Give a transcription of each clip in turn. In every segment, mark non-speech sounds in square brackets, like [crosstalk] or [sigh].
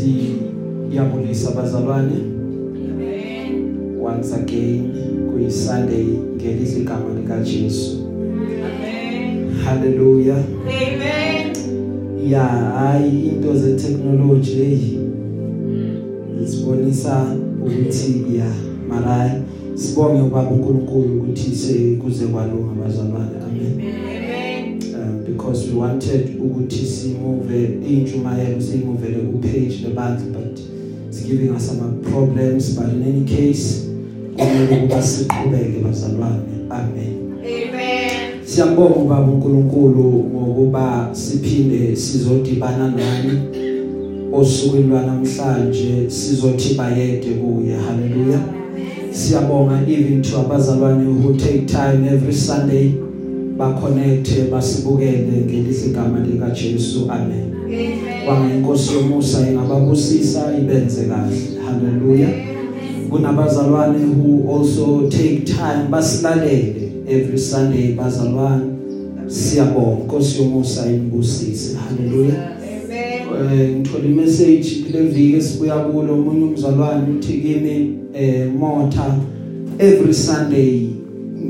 Siyabulisa bazalwane. Amen. Once again kuyi Sunday ngelihle igama lika Jesu. Amen. Hallelujah. Amen. Ya hayi into ze technology hey isibonisa ukuthi ya mara sibonge ubaba uNkulunkulu ukuthi sekuze kwalunga bazalwane. Amen. Amen. Um, because we wanted ukuthi simove intshumayelo siyimuvele ku page lebandla but it's giving us some problems but in any case kumele ukuba siqhubeke bazalwane. Amen. Amen. siyambonga ubaba uNkulunkulu ngokuba siphinde sizodibana nani osukwini lwanamhlanje sizothi bayede kuye. Haleluya siyabonga even to abazalwane who take time every sunday ba connect basibukele ngelihle igama lika Jesu amen. Amen. kwanga inkosi yomusa ingababusisa ibenze kahle. Haleluya. Kunabazalwane who also take time basilalele every sunday. Bazalwane siyabonga. Inkosi yomusa inibusise haleluya. Amen. eh ngithola imessage kule viki esibuya kulo. Umunye umzalwane uthi kimi eh motha every sunday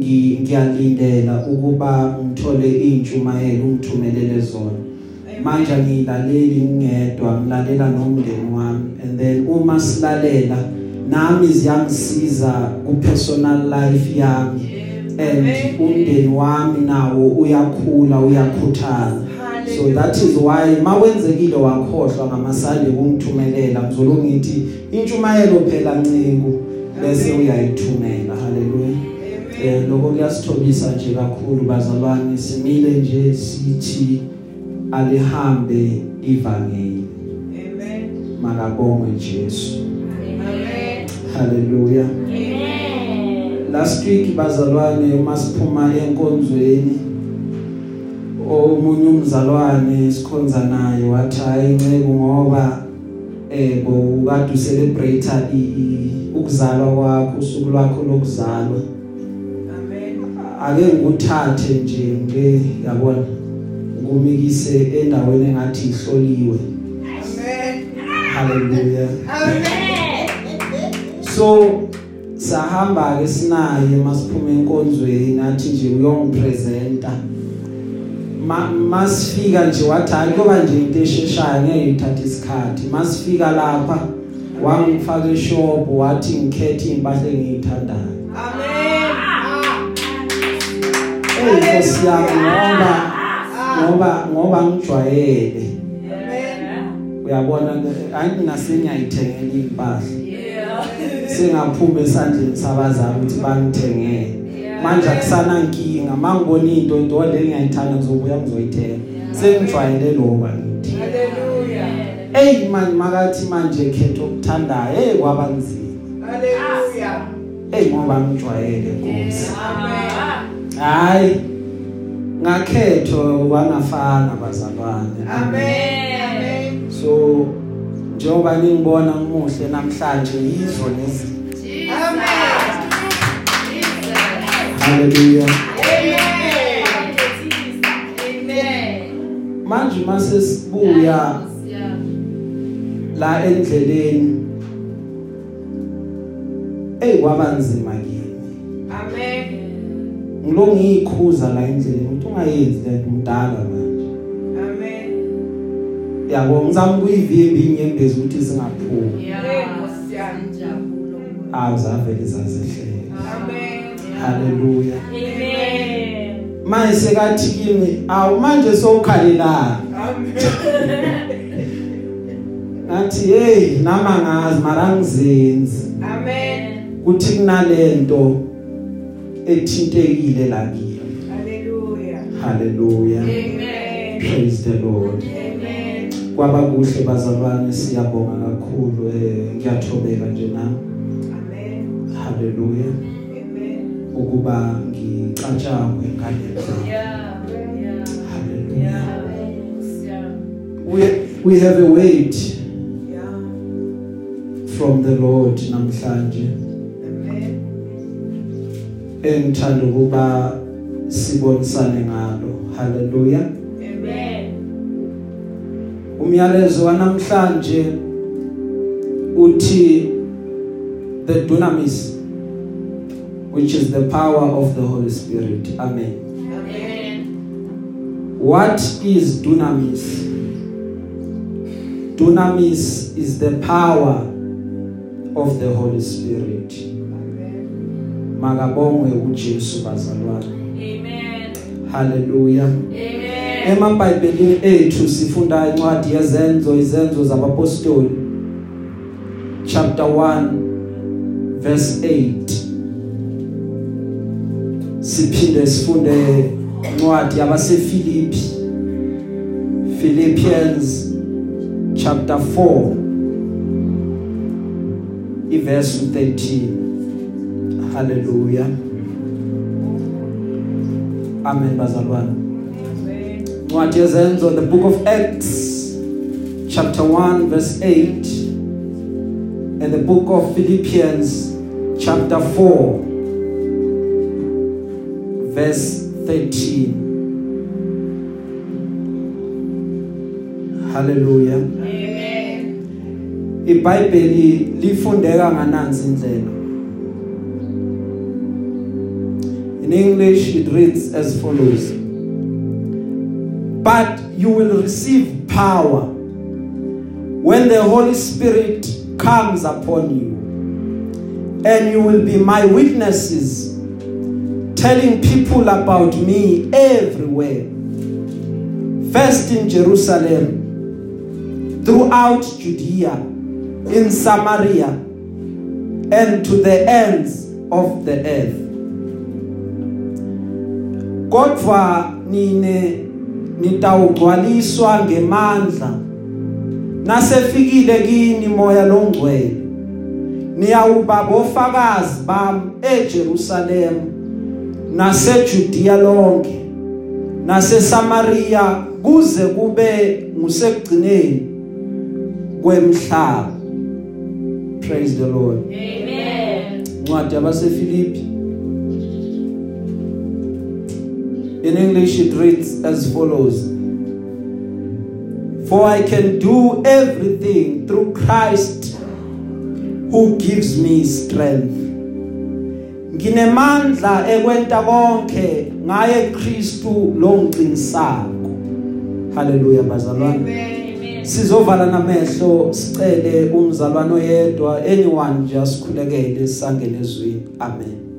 ngi- ngiyalindela ukuba ngithole intshumayelo ungithumelele zona. Manje ngilaleli ngedwa ngilalela nomndeni wami. And then uma silalela nami ziyangisiza ku personal life yami. And umndeni wami nawo uyakhula uyakhuthala. So that is why makwenzekile wakhohlwa ngamasande kungithumelela ngizolo ngithi intshumayelo phela ncinku bese uyayithumela haleluya eh lokho kuyasithobisa nje kakhulu bazalwane simile nje sithi alihambe ivangeli Amen. makabongwe Jesu Amen. haleluya Amen. last week bazalwane uma siphuma enkonzweni omunye umzalwane sikhonza naye wathi hayi nceke ngoba eh bokade celebrate ukuzalwa kwakho usuku lwakho lokuzalwa. Ake ngikuthathe nje nge yabona? Ukumikise endaweni engathi ihloliwe. Amen. haleluya Amen. so sahamba ke sinaye masiphuma enkonzweni athi nje uyongipresenta. Ma- masifika nje wathi hayi kuba nje into esheshayo ngeke ithathe isikhathi. Masifika lapha wangifaka eshop wathi ngikhethe impahla engiyithandayo. Nkosi yami ngoba ngoba ngoba ngijwayele Amen. uyabona ayi nasenyayithengela impahla Yeah. singaphuma esandleni sabazali ukuthi bangithengele manje akusana nkinga mangibona into into le ngiyayithanda ngizobuya ngizoyithenga sengijwayele lokho ngithi Hallelujah. hey manje makathi manje khetho okuthandayo hey kwaba nzima Hallelujah. hey ngoba ngijwayele Nkosi Amen. Hayi ngakhetho kwangafana bazalwane Amen. Amen. so njengoba ningibona ngimuhle namhlanje yizo lezi Amen. haleluya Amen. manje mase sibuya la endleleni hey kwabanzima kimi Amen. Ngilo ngiyikhuza la endleleni ukuthi ungayenzi le mdala manje Amen. yabo ngizama ukuyivimba inyembezi ukuthi singaphumi awuzavele zazehlele Amen. haleluya Amen. manje sekathi kimi awu manje sowukhalelana Amen. [laughs] ngathi hey nama ngazi mara ngizenzi Amen. kuthi kunalento ethintekile la kimi Hallelujah. haleluya Amen. praise the lord Amen. kwaba kuhle bazalwane siyabonga kakhulu eh ngiyathobeka nje na Amen. haleluya Amen. ukuba ngicatshangwe ngale haleluya we we have a weight Yeah. from the lord namhlanje Amen. Engithanda ukuba sibonisane ngalo haleluya Amen. umyalezo wanamhlanje uthi the dunamis which is the power of the Holy Spirit amen Amen. what is dunamis dunamis is the power of the Holy Spirit Amen. Makabongwe uJesu bazalwane. Amen. haleluya Amen. emabhayibhelini ethu sifunda incwadi yezenzo izenzo zabapostoli. Chapter 1 verse 8 siphinde sifunde incwadi yabaseFilipi Philippians chapter 4 iverse 13 hallelujah amen bazalwane Amen. Ncwadi yezenzo the book of Acts chapter 1 verse 8 and the book of Philippians chapter 4 verse 13 Hallelujah Amen. iBhayibheli lifundeka ngananzi indlela In English it reads as follows. But you will receive power when the Holy Spirit comes upon you and you will be my witnesses telling people about me everywhere first in Jerusalem throughout Judea in Samaria and to the ends of the earth. Kodwa nine nitawugcwaliswa ngemandla. Nasefikile kini moya longcwele. Niyawuba bofakazi bami eJerusalem naseJudea lonke naseSamaria kuze kube ngusekugcineni kwemhlaba. Praise the lord. Amen. ncwadi yabaseFilipi In English it reads as follows. For I can do everything through Christ who gives me strength. Nginemandla ekwenta konke ngaye Kristu longiqinisako Hallelujah bazalwane. Amen. Sizovala namehlo sicele umzalwane oyedwa anyone nje asikhulekele sangene ezweni amen Amen.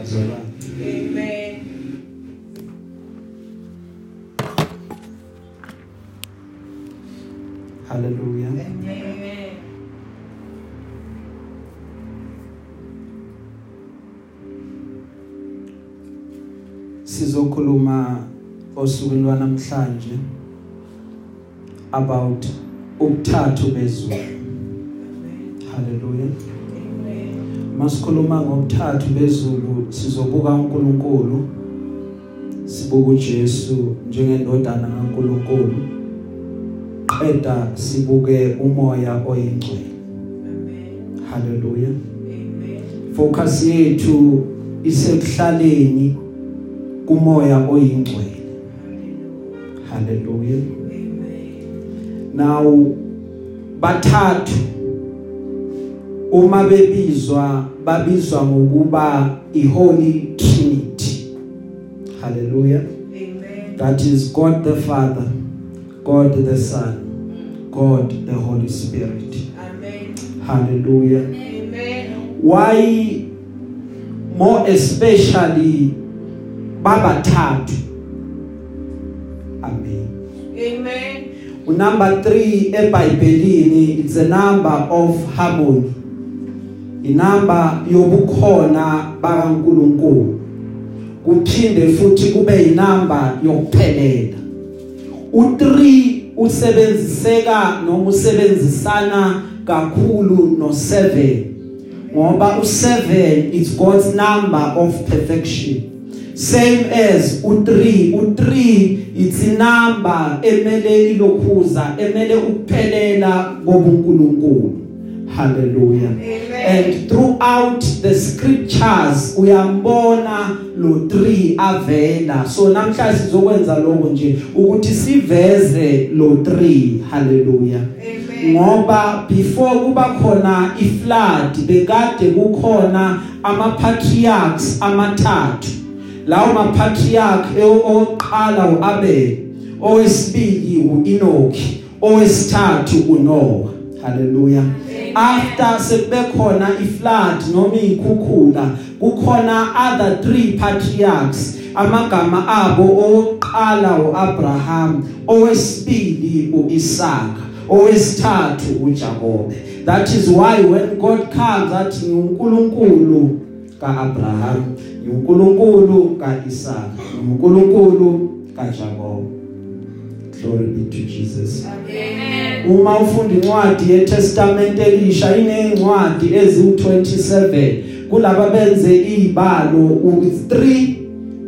uJesu bazalwane. Amen. Hallelujah. Amen. Sizokhuluma osukwini lwanamhlanje about ubuthathu bezulu. Masikhuluma ngobuthathu bezulu sizobuka uNkulunkulu sibuka uJesu njengendodana kaNkulunkulu. Qeda sibuke umoya oyingcwele. Amen. Hallelujah. Amen. focus yethu isekuhlaleni kumoya oyingcwele haleluya Amen. now bathathu uma bebizwa babizwa ngokuba iholy trinity haleluya Amen. that is god the father god the son god the holy spirit Amen. haleluya Amen. why more especially babathathu amen Amen. unumber 3 eBhayibhelini it's a number of harmony inamba yobukhona bakaNkuluNkulu. Kuphinde futhi kube inamba yokuphelela. U3 usebenziseka noma usebenzisana kakhulu no7 ngoba u7 is God's number of perfection. Same as u3 u3 it's number emele ilokhuza emele ukuphelela kobuNkulunkulu. Hallelujah. Amen. And throughout the scriptures uyambona lo 3 avela. So namhlanje sizokwenza lokho nje ukuthi siveze lo 3 hallelujah. Amen. ngoba before kuba khona iflood bekade kukhona ama patriarchs amathathu. Lawo ma patriarch oqala uAbel owesibili uEnoch owesithathu uNoah. Hallelujah. After sekube khona iflood noma ikhukhula kukhona other three patriarchs amagama abo oqala uAbraham owesibili uIsaka owesithathu uJakobe. That is why when God comes athi uNkulunkulu kaAbraham uNkulunkulu kaIsaka uNkulunkulu kaJakobe. Glory be to Jesus. Amen. uma ufunda incwadi yeTestament elisha inencwadi eziwu27 kulabo benze izibalo with 3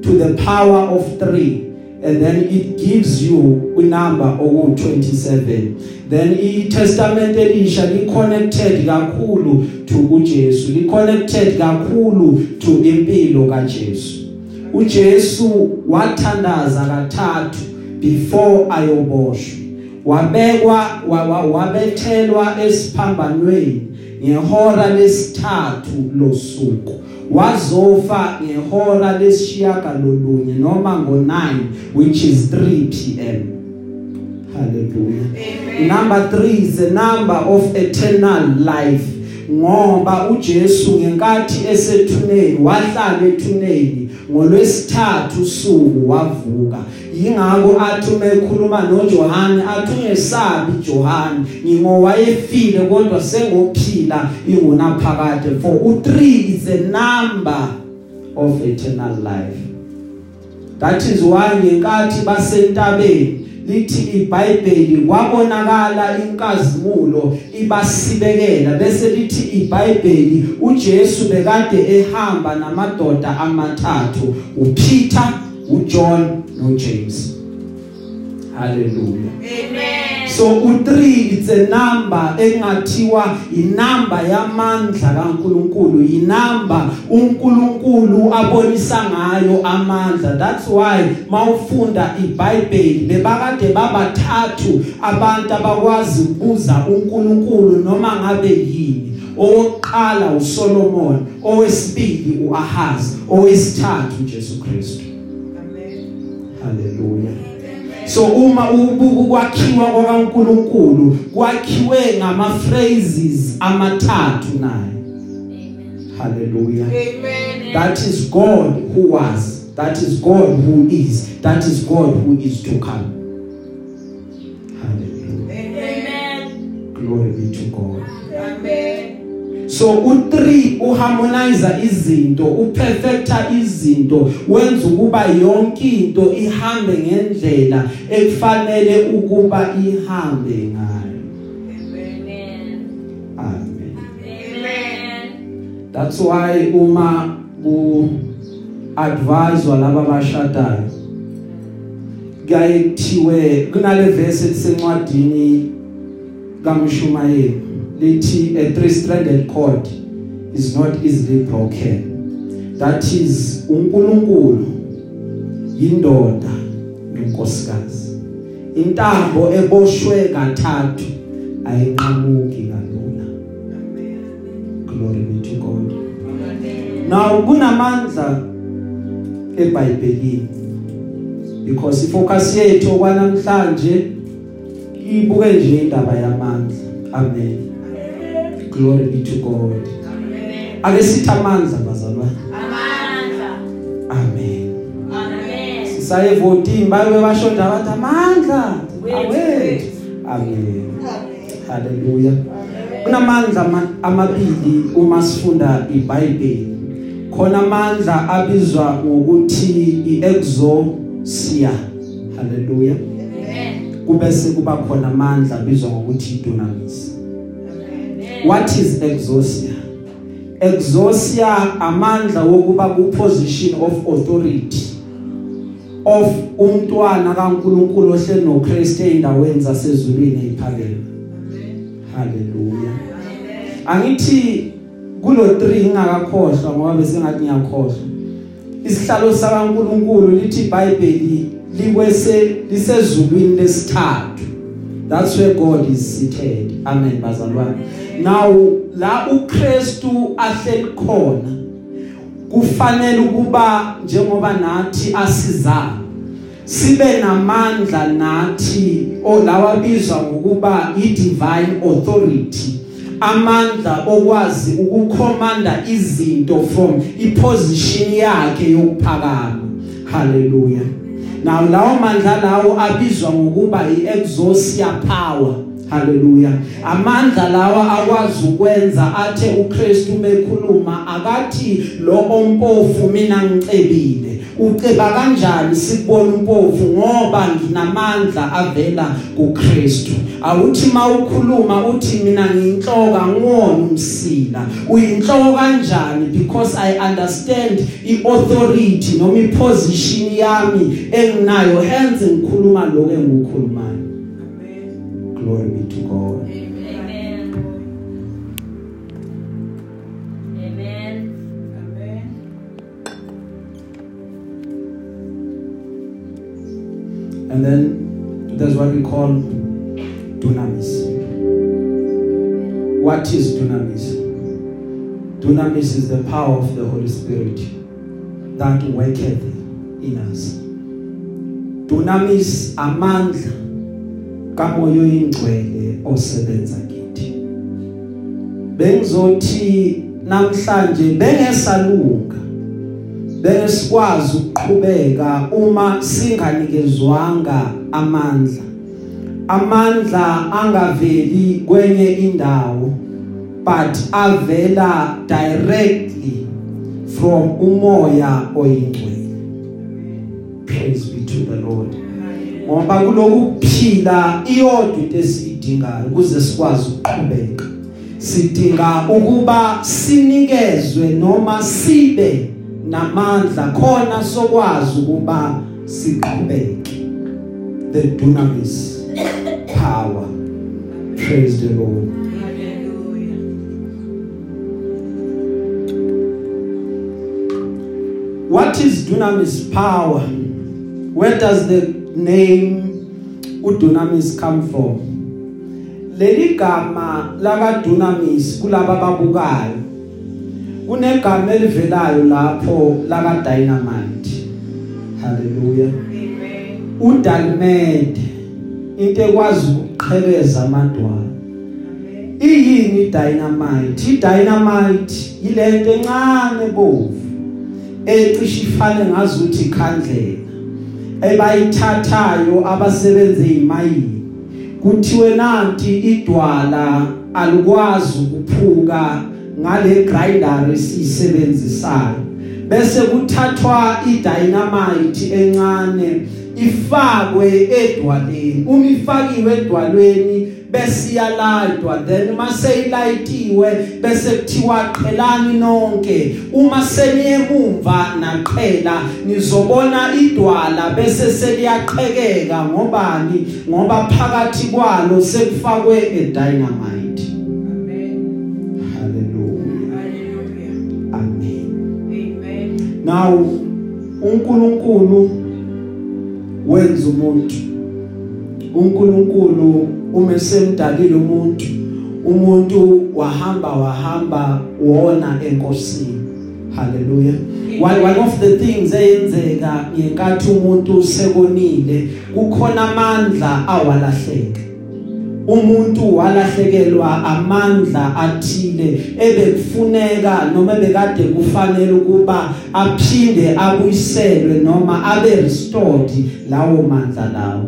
to the power of 3 and then it gives you a number oku 27 then iTestament elisha li connected kakhulu to uJesu li connected kakhulu to impilo kaJesu. uJesu wathandaza kathathu before ayoboshwa. Wabekwa wa- wa- wabethelwa esiphambanweni ngehora lesithathu losuku. Wazofa ngehora lesishiyaka lolunye noma ngo9 which is 3 pm hallelujah. Amen. number 3 is the number of eternal life ngoba uJesu ngenkathi esethuneni wahlala ethuneni ngolwesithathu usuku wavuka. Yingakho athi uma ekhuluma noJohane athi ungesabi Johane ngingowayefile kodwa sengophila ingunaphakade for u3 is a number of eternal life. That is why ngenkathi basentabeni lithi iBhayibheli kwabonakala inkazimulo ibasibekela bese lithi iBhayibheli uJesu bekade ehamba namadoda amathathu uPeter uJohn noJames hallelujah Amen. So u3 it's a number engathiwa inamba yamandla kaNkuluNkulu inamba uNkulunkulu abonisa ngayo amandla. That's why mawufunda iBhayibheli bebakade babathathu abantu abakwazi ukubuza uNkulunkulu noma ngabe yini. Owokuqala uSolomon owesibili uAhaz owesithathu uJesu Kristu. Amen. hallelujah. So uma ubuka ukwakhiwa kwaNkuluNkulu kwakhiwe ngama phrases amathathu naye. Hallelujah. Amen. That is God who was, that is God who is, that is God who is to come. Hallelujah. Amen. Glory be to God. Amen. So u3 uharmonizer izinto uperfecta izinto wenza ukuba yonke into ihambe ngendlela ekufanele ukuba ihambe ngayo Amen. amen Amen. that's why uma ku advisewa laba bashadayo kuyaye kuthiwe kunale verse elisencwadini kaMshumayeli lithi a three stranded cord is not easily broken. That is uNkulunkulu yindoda nonkosikazi intambo eboshwe kathathu ayinqamuki kalula. Glory be to God. Now kunamandla eBhayibhelini because ifocus yethu kwanamhlanje ibuke nje indaba yamandla. Amen. Glory be to God. Amen. ake sithi amandla bazalwane. Amandla. amen. Amen. sisaye voting baye bashonda bathi amandla. Wethu, awethu. wethu. amen. Haleluya kunamandla ama- amabili uma sifunda iBhayibheli. Khona amandla abizwa ngokuthi iexousia haleluya Amen. kube sekuba khona amandla bizwa ngokuthi dunamis what is exousia exousia amandla wokuba ku position of authority of umntwana kaNkuluNkulu ohle noKristu endaweni zasezulwini eziphakeme haleluya angithi kulo 3 ngingakakhohlwa ngoba bese ngathi ngiyakhohlwa. Isihlalo sakaNkuluNkulu lithi iBhayibheli likwese lisezulwini lesithathu. That's where God is seated. Amen bazalwane. Now la uKristu ahleli khona kufanele ukuba njengoba nathi asizana sibe namandla nathi olawa bizwa ngokuba i divine authority. Amandla okwazi ukukhomanda izinto from iposition yakhe yokuphakama. Haleluya nawo lawo mandla lawo abizwa ngokuba iexousia power. Haleluya amandla lawa akwazi ukwenza athe uKristu mekhuluma akathi lo ompofu mina ngicebile. Uceba kanjani sikubona umpofu? Ngoba nginamandla avela kuKristu. Awuthi mawukhuluma uthi mina ngiyinhloka ngwona umsila. Uyinhloko kanjani because i understand iauthority noma iposition yami enginayo. Hence ngikhuluma lokho engikukhulumayo glory be to God. Amen. Amen. and then there's what we call dunamis. What is dunamis? Dunamis is the power of the holy spirit that worketh in us. Dunamis amandla kamoya oyingcwele osebenza kithi. Bengizothi namhlanje bengesalunga besikwazi ukuqhubeka uma singanikezwanga amandla. Amandla angaveli kwenye indawo but avela directly from umoya oyingcwele. Ngoba kuloku kuphila iyodwa into esiyidingayo ukuze sikwazi ukuqhubeka. Sidinga ukuba sinikezwe noma sibe namandla khona sokwazi ukuba siqhubeke. The dunamis power. Praise the lord. What is dunamis power? Where does the name udunamis come from. Leli gama laka dunamis kulaba babukayo kunegama elivelayo lapho laka dynamite haleluya udalmed into ekwazi ukuqhekeza amadwala. Iyini dynamite idynamite yilento encane bovu ecishe ifane ngazuthi ikhandlela ebayithathayo abasebenze imayini kuthiwe nanti idwala alikwazi ukuphuka ngale grinder esisebenzisayo bese kuthathwa idynamite encane ifakwe edwaleni. Uma ifakiwe edwaleni bese iyalayitwa then mase ilayitiwe bese kuthiwa qhelani nonke. Uma seniyemumva naqhela nizobona idwala bese seliyaqhekeka. Ngobani? Ngoba phakathi kwalo sekufakwe edynamite hallelujah. Amen. Now uNkulunkulu wenza umuntu. uNkulunkulu uma semdalile umuntu umuntu wahamba wahamba wona enkosini. Haleluya one, one of the things eyenzeka ngenkathi umuntu sekonile kukhona amandla awalahleka. Umuntu walahlekelwa amandla athile ebekufuneka noma bekade kufanele ukuba aphinde abuyiselwe noma abe restored lawo mandla lawo.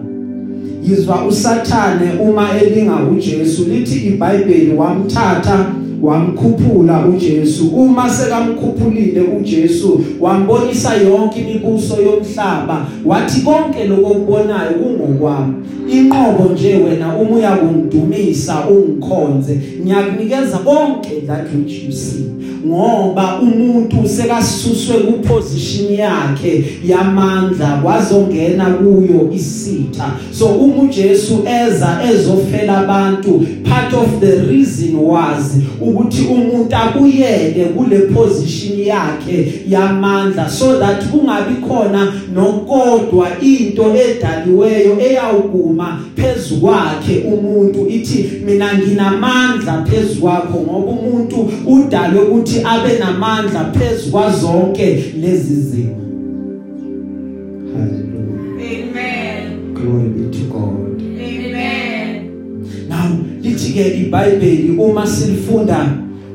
Yizwa usathane uma elinga uJesu lithi iBhayibheli wamthatha wamkhuphula uJesu. Uma sekamkhuphulile uJesu wambonisa yonke imibuso yomhlaba. Wathi konke lokubonayo kungokwami. Inqobo nje wena uma uyakungidumisa ungikhonze. Ngiyakunikeza konke that which you see. Ngoba umuntu sekasuswe kuposition yakhe yamandla kwazongena kuyo isitha. So uma uJesu eza ezofela abantu part of the reason was ukuthi umuntu akuyele kule position yakhe yamandla so that kungabi khona nokodwa into edaliweyo eyawukuma phezulu kwakhe umuntu. Ithi mina nginamandla phezulu kwakho ngoba umuntu udalwe ukuthi abe namandla phezulu kwazonke lezi zimo hallelujah Amen. glory be to god Amen. Now lithi ke iBhayibheli uma silifunda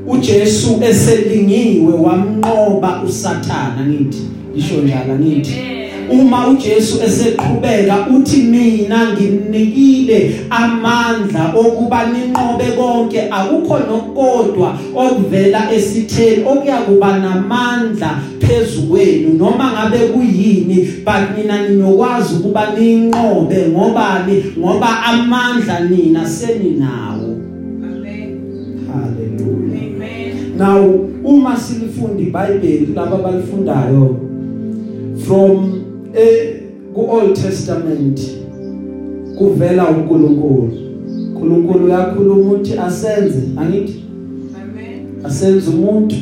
uJesu eselingiwe wamnqoba uSathana nithi lisho njalo nithi uma uJesu eseqhubeka uthi mina ngimnikile amandla okuba ninqobe konke akukho nokodwa okuvela esitheni okuyakuba namandla phezulu noma ngabe kuyini but mina ninokwazi ukuba ninqobe ngobani ngoba amandla nina seninawo Amen. haleluya Amen. now uma silifunda iBhayibheli laba balifundayo from eh ku Old Testament kuvela uNkulunkulu. uNkulunkulu uyakhuluma uthi asenze angithi? Amen. asenze umuntu.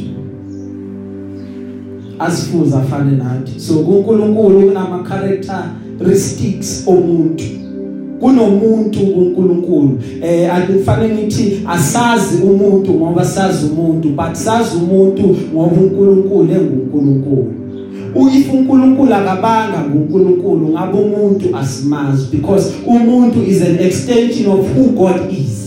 Asifuza afane nathi. So kuNkulunkulu kunama characteristics omuntu. Kunomuntu kuNkulunkulu. Eh akufanele ngithi asazi umuntu ngoba sazi umuntu but sazi umuntu ngoba uNkulunkulu enguNkulunkulu. Uyifu uNkulunkulu akabanga nguNkulunkulu ngabe umuntu asimazi because umuntu is an extension of who God is.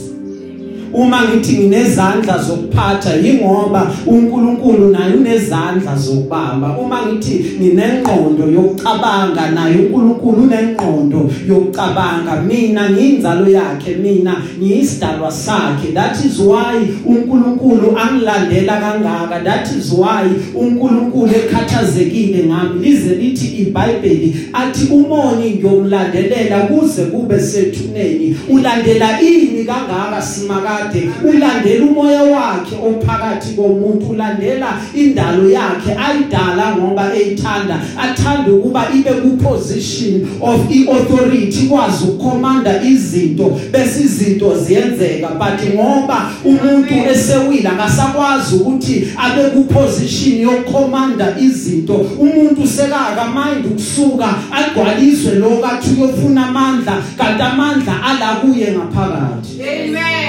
Uma ngithi nginezandla zokuphatha yingoba uNkulunkulu naye unezandla zokubamba. Uma ngithi nginengqondo yokucabanga naye uNkulunkulu unengqondo yokucabanga. Mina ngiyinzalo yakhe mina ngiyisidalwa sakhe. That is why uNkulunkulu angilandela kangaka. That is why uNkulunkulu ekhathazekile ngami. Lize lithi iBhayibheli athi umoni ngiyomlandelela kuze kube sethuneni ulandela ini kangaka simaka kade ulandela umoya wakhe ophakathi komuntu ulandela indalo yakhe ayidala ngoba eyithanda athanda ukuba ibe ku position of iauthority kwazi ukukomanda izinto bese izinto ziyenzeka. But ngoba umuntu esewila akasakwazi ukuthi abe ku position yokukomanda izinto. Umuntu sekaka mind ukusuka agwaliswe lokathi uyofuna amandla kanti amandla ala kuye ngaphakathi. Amen.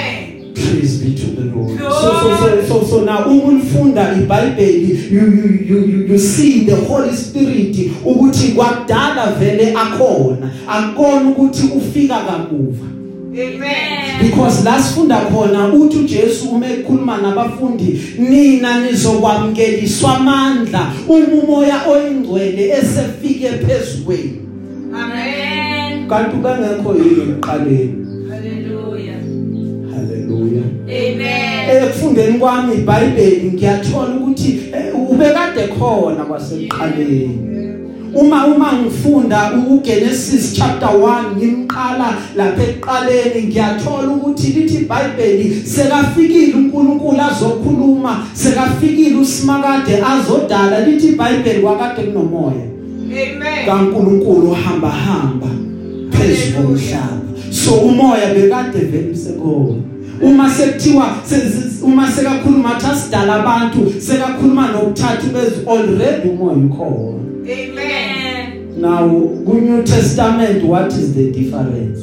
Praise be to the lord. So so so so, so now umulifunda iBhayibheli you you you you, see the holy spirit ukuthi kwakudala vele akhona. Akona ukuthi ufika kamuva. Amen. because la sifunda khona uthi uJesu uma ekhuluma nabafundi nina nizokwamkeliswa amandla uma umoya oyingcwele esefike phezulu Amen. kanti kangekho yini eqaleni Amen. ekufundeni kwami iBhayibheli ngiyathola ukuthi ubekade khona kwasekuqaleni. Uma uma ngifunda uGenesis chapter 1 ngimqala lapha ekuqaleni ngiyathola ukuthi lithi iBhayibheli sekafikile uNkulunkulu azokhuluma sekafikile uSimakade azodala lithi iBhayibheli wakade kunomoya. Amen. kaNkulunkulu hamba hamba phezulu komhlaba. So umoya bekade vele usekhona. Uma sekuthiwa se- se- uma sekakhuluma thatsidala abantu sekakhuluma nokuthathu bezi already umoya ukhona Amen. now ku New Testament what is the difference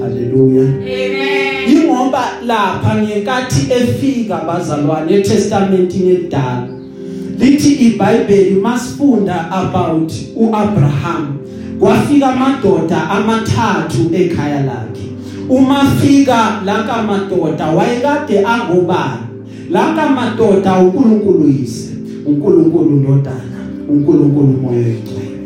hallelujah Amen. ingoba lapha ngenkathi efika bazalwane eTestamentini elidala lithi iBhayibheli masifunda about uAbraham kwafika amadoda amathathu ekhaya lakhe uma fika lanka madoda wayekade angobani? Lanka madoda uNkulunkulu yise uNkulunkulu ndodana uNkulunkulu moya oyingcwele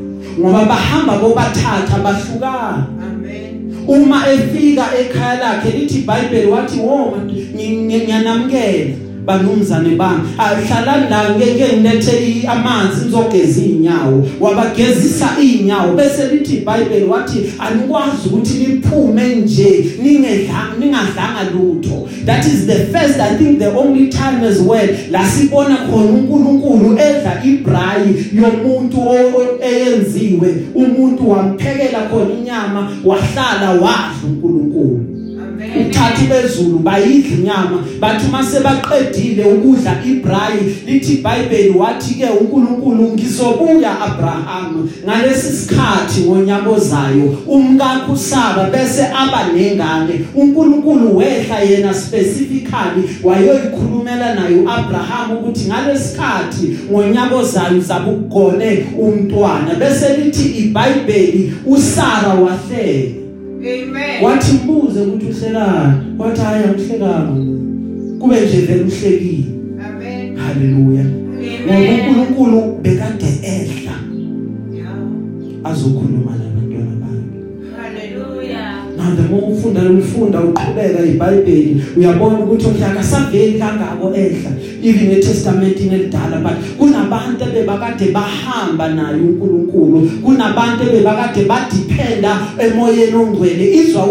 ngoba bahamba bobathatha bahlukana. Amen. uma efika ekhaya lakhe lithi iBhayibheli wathi wo ngiyanamkela banumzane bami. Ahlalani la ngeke ngilethe amanzi ngizogeza inyawo wabagezisa inyawo bese lithi iBhayibheli wathi anikwazi ukuthi liphume nje ningedlanga ningadlanga lutho. That is the first i think the only time as well la sibona khona uNkulunkulu edla ibrayi yomuntu eyenziwe. Umuntu wamphekela khona inyama wahlala wadla uNkulunkulu. Uthathu bezulu bayidla inyama. Bathi mase baqedile ukudla ibrayi lithi iBhayibheli wathi ke uNkulunkulu ngizobuya Abraham ngalesi sikhathi ngonyabo zayo umkakho Sara bese aba nengane. uNkulunkulu wehla yena specifically wayoyikhulumela naye uAbraham ukuthi ngalesikhathi ngonyabo zayo zabugone umntwana. Bese lithi iBhayibheli uSara wahleka. Amen. wathi mbuze ukuthi uhlekani wathi hayi angihlekanga kube nje vele uhlekile Amen. haleluya ngoba Amen. uNkulunkulu bekade edla Yeah. azokhuluma nabantwana bakhe Hallelujah. now the more ufunda ufunda uqhubeka iBhayibheli uyabona ukuthi akasaveli kangako edla even eTestamentini elidala but kunabantu bebakade bahamba naye uNkulunkulu. Kunabantu bebakade badependa emoyeni ongcwele. Izwa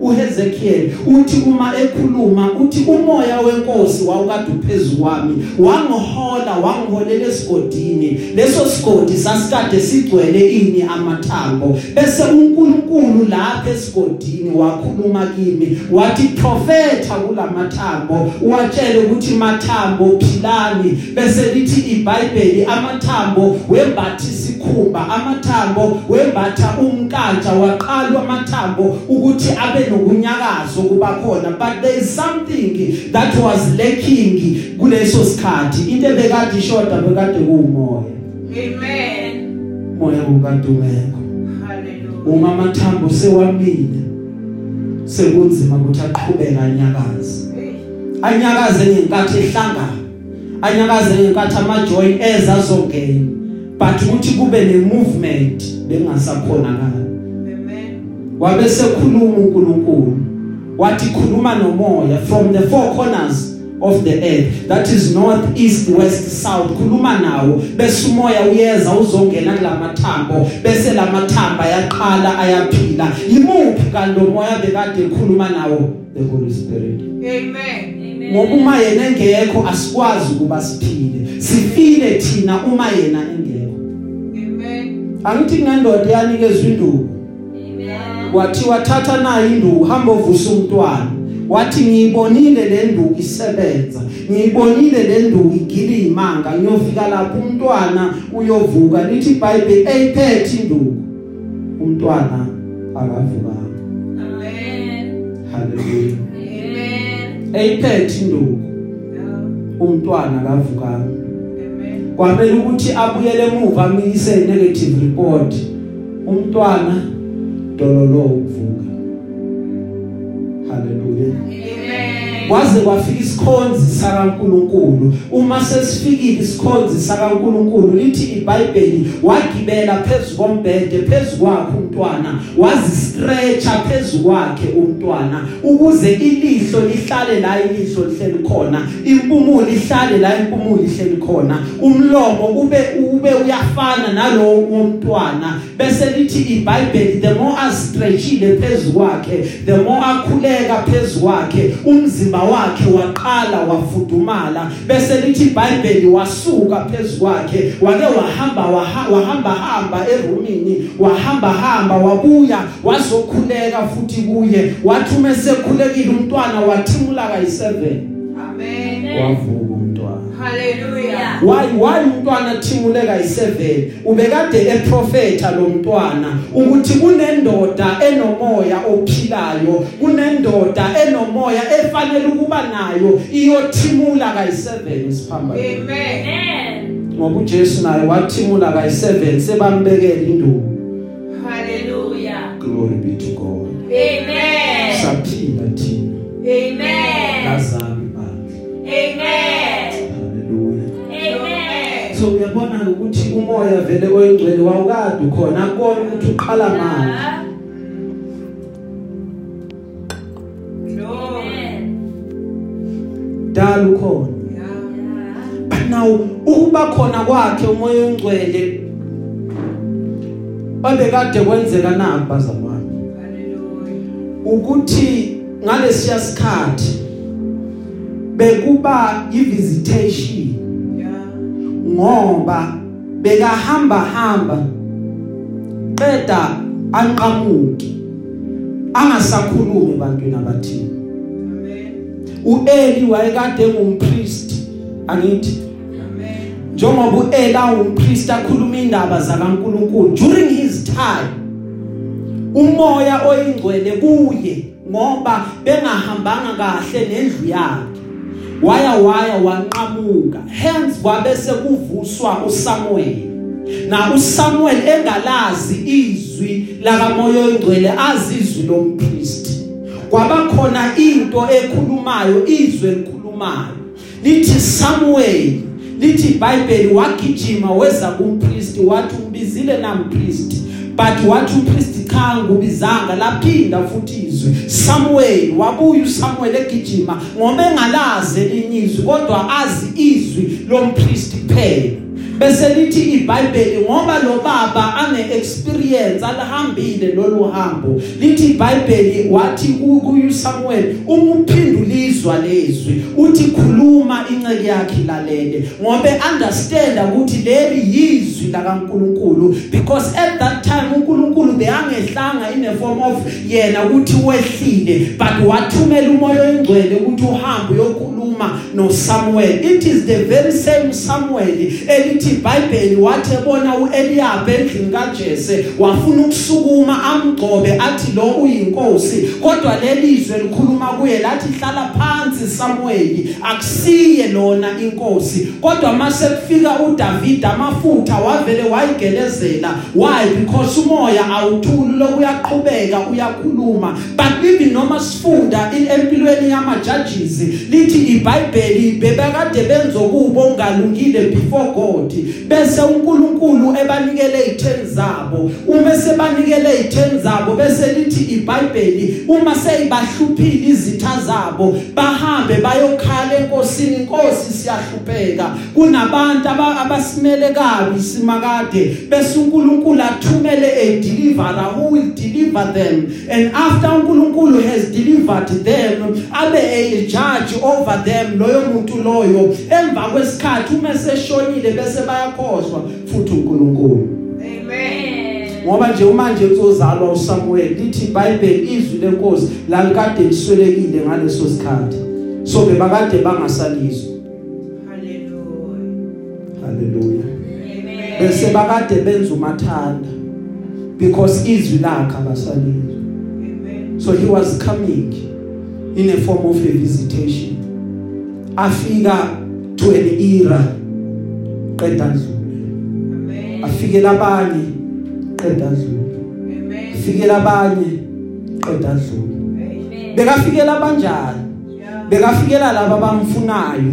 uHezekiel uthi uma ekhuluma uthi umoya wenkosi wawukade uphezulu kwami wangihola wangiholela esigodini. Leso sigodi sasikade sigcwele ini amathambo bese uNkulunkulu lapha esigodini wakhuluma kimi wathi prophetha kulamathambo uwatshele ukuthi mathambo philani. Bese lithi iBhayibheli amathambo wembathi isikhumba amathambo wembatha umkantsha waqalwa amathambo ukuthi abe nokunyakazo kuba khona but there is something that was lacking kuleso sikhathi into ebekade ishoda bekade kuumoya Amen. moya ukade ungekho Hallelujah. uma amathambo sewamile sekunzima ukuthi aqhubeka anyakaze anyakaze ngenkathi ehlangana anyakaze ngenkathi ama join eza zongena but ukuthi kube ne movement bengasakhonakala Amen. Wabe sekhuluma uNkulunkulu. Wathi khuluma nomoya from the four corners of the earth that is north east west south. Khuluma nawo. Bese umoya uyeza uzongena kulamathambo. Bese lamathamba yaqala ayaphila. Yimuphi kanti lo moya bekade ekhuluma nawo? The holy spirit. Amen. ngoba uma yena engekho asikwazi ukuba siphile. Sifile thina uma yena engekho. Amen. angithi kunendoda yanikezwe induku. Amen. wathi wathatha nayo induku hamba uvusa umntwana. Wathi ngiyibonile le nduku isebenza. Ngiyibonile le nduku igila imanga ngiyofika lapho umntwana uyovuka. Lithi iBhayibheli eyiphethe induku umntwana akavuka Amen. haleluya Amen. eyiphethe induku umntwana akavuka Amen. kwamele ukuthi abuyele emuva amikise negative report. Umntwana dololo ukuvuka kwaze kwafika isikhonzi sakaNkuluNkulu. Uma sesifikile isikhonzi sakaNkuluNkulu lithi iBhayibheli wagibela phezulu kombhede phezulu kwakhe umntwana. Wazistretcha phezulu kwakhe umntwana ukuze ilihlo lihlale la ilihlo lihleli khona impumulo ihlale la impumulo ihleli khona. Umlomo ube ube uyafana nalowo womntwana bese lithi iBhayibheli the more astretchile phezulu kwakhe the more akhuleka phezulu kwakhe umzimba wakhe waqala wafudumala bese lithi iBhayibheli wasuka phezulu kwakhe wake wahamba waha- wahamba hamba erumini wahamba hamba wabuya wazokhuleka futhi kuye. Wathi uma sekhulekile umntwana wathimula kayi7 Amen. wavuka Hallelujah. why why umntwana thimuleka yi7 ubekade eprofeta lo mntwana ukuthi kunendoda enomoya ophilayo kunendoda enomoya efanele ukuba nayo iyothimula kayi7 isiphambano Amen. Amen. ngoba uJesu naye wathimula kayi7 sebambekela induku Hallelujah. glory be to God Amen. saphila thina Amen. lazami bandla Amen. so uyabona ukuthi umoya vele oyingcwele wawukade ukhona. Akona ukuthi uqala manje. Dala ukhona. But now ukuba khona kwakhe umoya ongcwele obekade kwenzeka namba zabanye ukuthi ngalesiya sikhathi bekuba i visitation ngoba bekahamba hamba qeda anqamuki angasakhulumi ebantwini abathini Amen. uEli wayekade engumpriest angithi Amen. njengoba uEli awumpriest akhuluma indaba zakaNkuluNkulu during his time umoya oyingcwele kuye ngoba bengahambanga kahle nendlu yakhe waya waya wanqamuka. Hence kwabe sekuvuswa uSamuel na uSamuel engalazi izwi lakamoya oyingcwele azizwi lompriest kwaba khona into ekhulumayo izwi elikhulumayo. Lithi Samuel lithi iBhayibheli wagijima weza kumpriest wathi umbizile nampriest but wathi umpriest cha ngubizanga laphinda futhi izwi Samuel wabuya uSamuel egijima. Ngoba engalazi elinyizwi kodwa azi izwi lompriest kuphela bese lithi iBhayibheli ngoba lo baba ane experience alihambile lolu hambo. Lithi iBhayibheli wathi kuyu Samuel umuphindulizwa lezwi. Uthi khuluma inceke yakhe lalele ngoba understand ukuthi leli yizwi la kaNkuluNkulu because at that time uNkulunkulu beyangehlanga in a form of yena ukuthi wehlile but wathumela umoya oyingcwele ukuthi uhambe uyokhuluma no Samuel it is the very same Samuel elithi iBhayibheli wathi ebona uEliyab endlini kaJese wafuna ukusukuma amgcobe athi lo uyinkosi. Kodwa lelizwe likhuluma kuye lathi hlala phansi Samuel akusiye lona inkosi. Kodwa mase kufika uDavid amafutha wavele wayigelezela. Why? Because umoya awuthuli lokuyaqhubeka uyakhuluma. But even noma sifunda empilweni yamajudges lithi iBhayibheli bebekade benzo kubo ungalungile before God. Bese uNkulunkulu ebanikele i10 zabo. Uma sebanikele i10 zabo bese lithi iBhayibheli uma seyibahluphile izitha zabo bahambe bayokhala enkosini inkosi siyahlupheka. Kunabantu abasimele kabi simakade bese uNkulunkulu athumele a deliverer who will deliver them. And after uNkulunkulu has delivered them abe a judge over them loyo muntu loyo. Emva kwesikhathi uma seshonile bese bayakhohlwa futhi uNkulunkulu Amen. ngoba nje manje uzozalwa uSamuel lithi iBhayibheli izwi lenkosi lalikade liswelekile ngaleso sikhathi so bebakade bangasalizwa Hallelujah. haleluya Amen. bese bakade benza umathanda because izwi lakhe abasalizwa Amen. so he was coming in a form of a visitation afika to an era qeda dlule Amen. afikela abanye qeda dlule Amen. afikela abanye qeda dlule Amen. bekafikela abanjani bekafikela laba abamfunayo